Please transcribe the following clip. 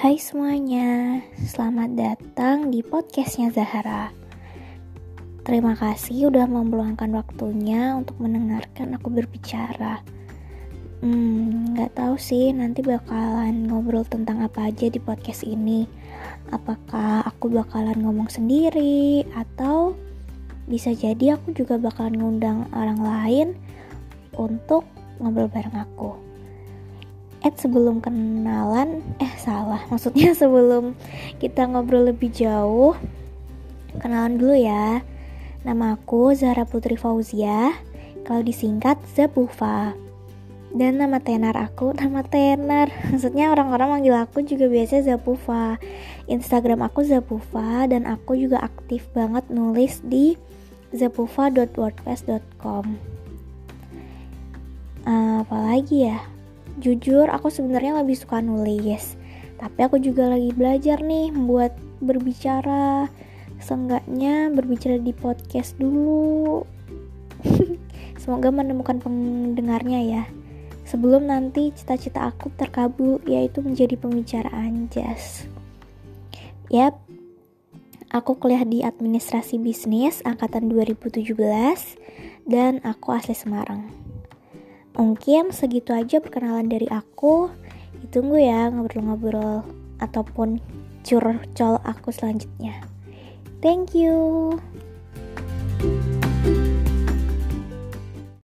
Hai semuanya, selamat datang di podcastnya Zahara. Terima kasih udah meluangkan waktunya untuk mendengarkan aku berbicara. Hmm, nggak tahu sih nanti bakalan ngobrol tentang apa aja di podcast ini. Apakah aku bakalan ngomong sendiri atau bisa jadi aku juga bakalan ngundang orang lain untuk ngobrol bareng aku. Eh sebelum kenalan, eh salah, maksudnya sebelum kita ngobrol lebih jauh, kenalan dulu ya. Nama aku Zahra Putri Fauzia, kalau disingkat Zabufa. Dan nama tenar aku, nama tenar. Maksudnya orang-orang manggil aku juga biasa Zabufa. Instagram aku Zabufa dan aku juga aktif banget nulis di zabufa.wordpress.com. Uh, apalagi ya? Jujur, aku sebenarnya lebih suka nulis. Tapi aku juga lagi belajar nih buat berbicara. Seenggaknya berbicara di podcast dulu. Semoga menemukan pendengarnya ya. Sebelum nanti cita-cita aku terkabul yaitu menjadi pembicara anjas. Yap, aku kuliah di administrasi bisnis angkatan 2017 dan aku asli Semarang. Mungkin segitu aja perkenalan dari aku. Ditunggu ya ngobrol-ngobrol ataupun curcol aku selanjutnya. Thank you.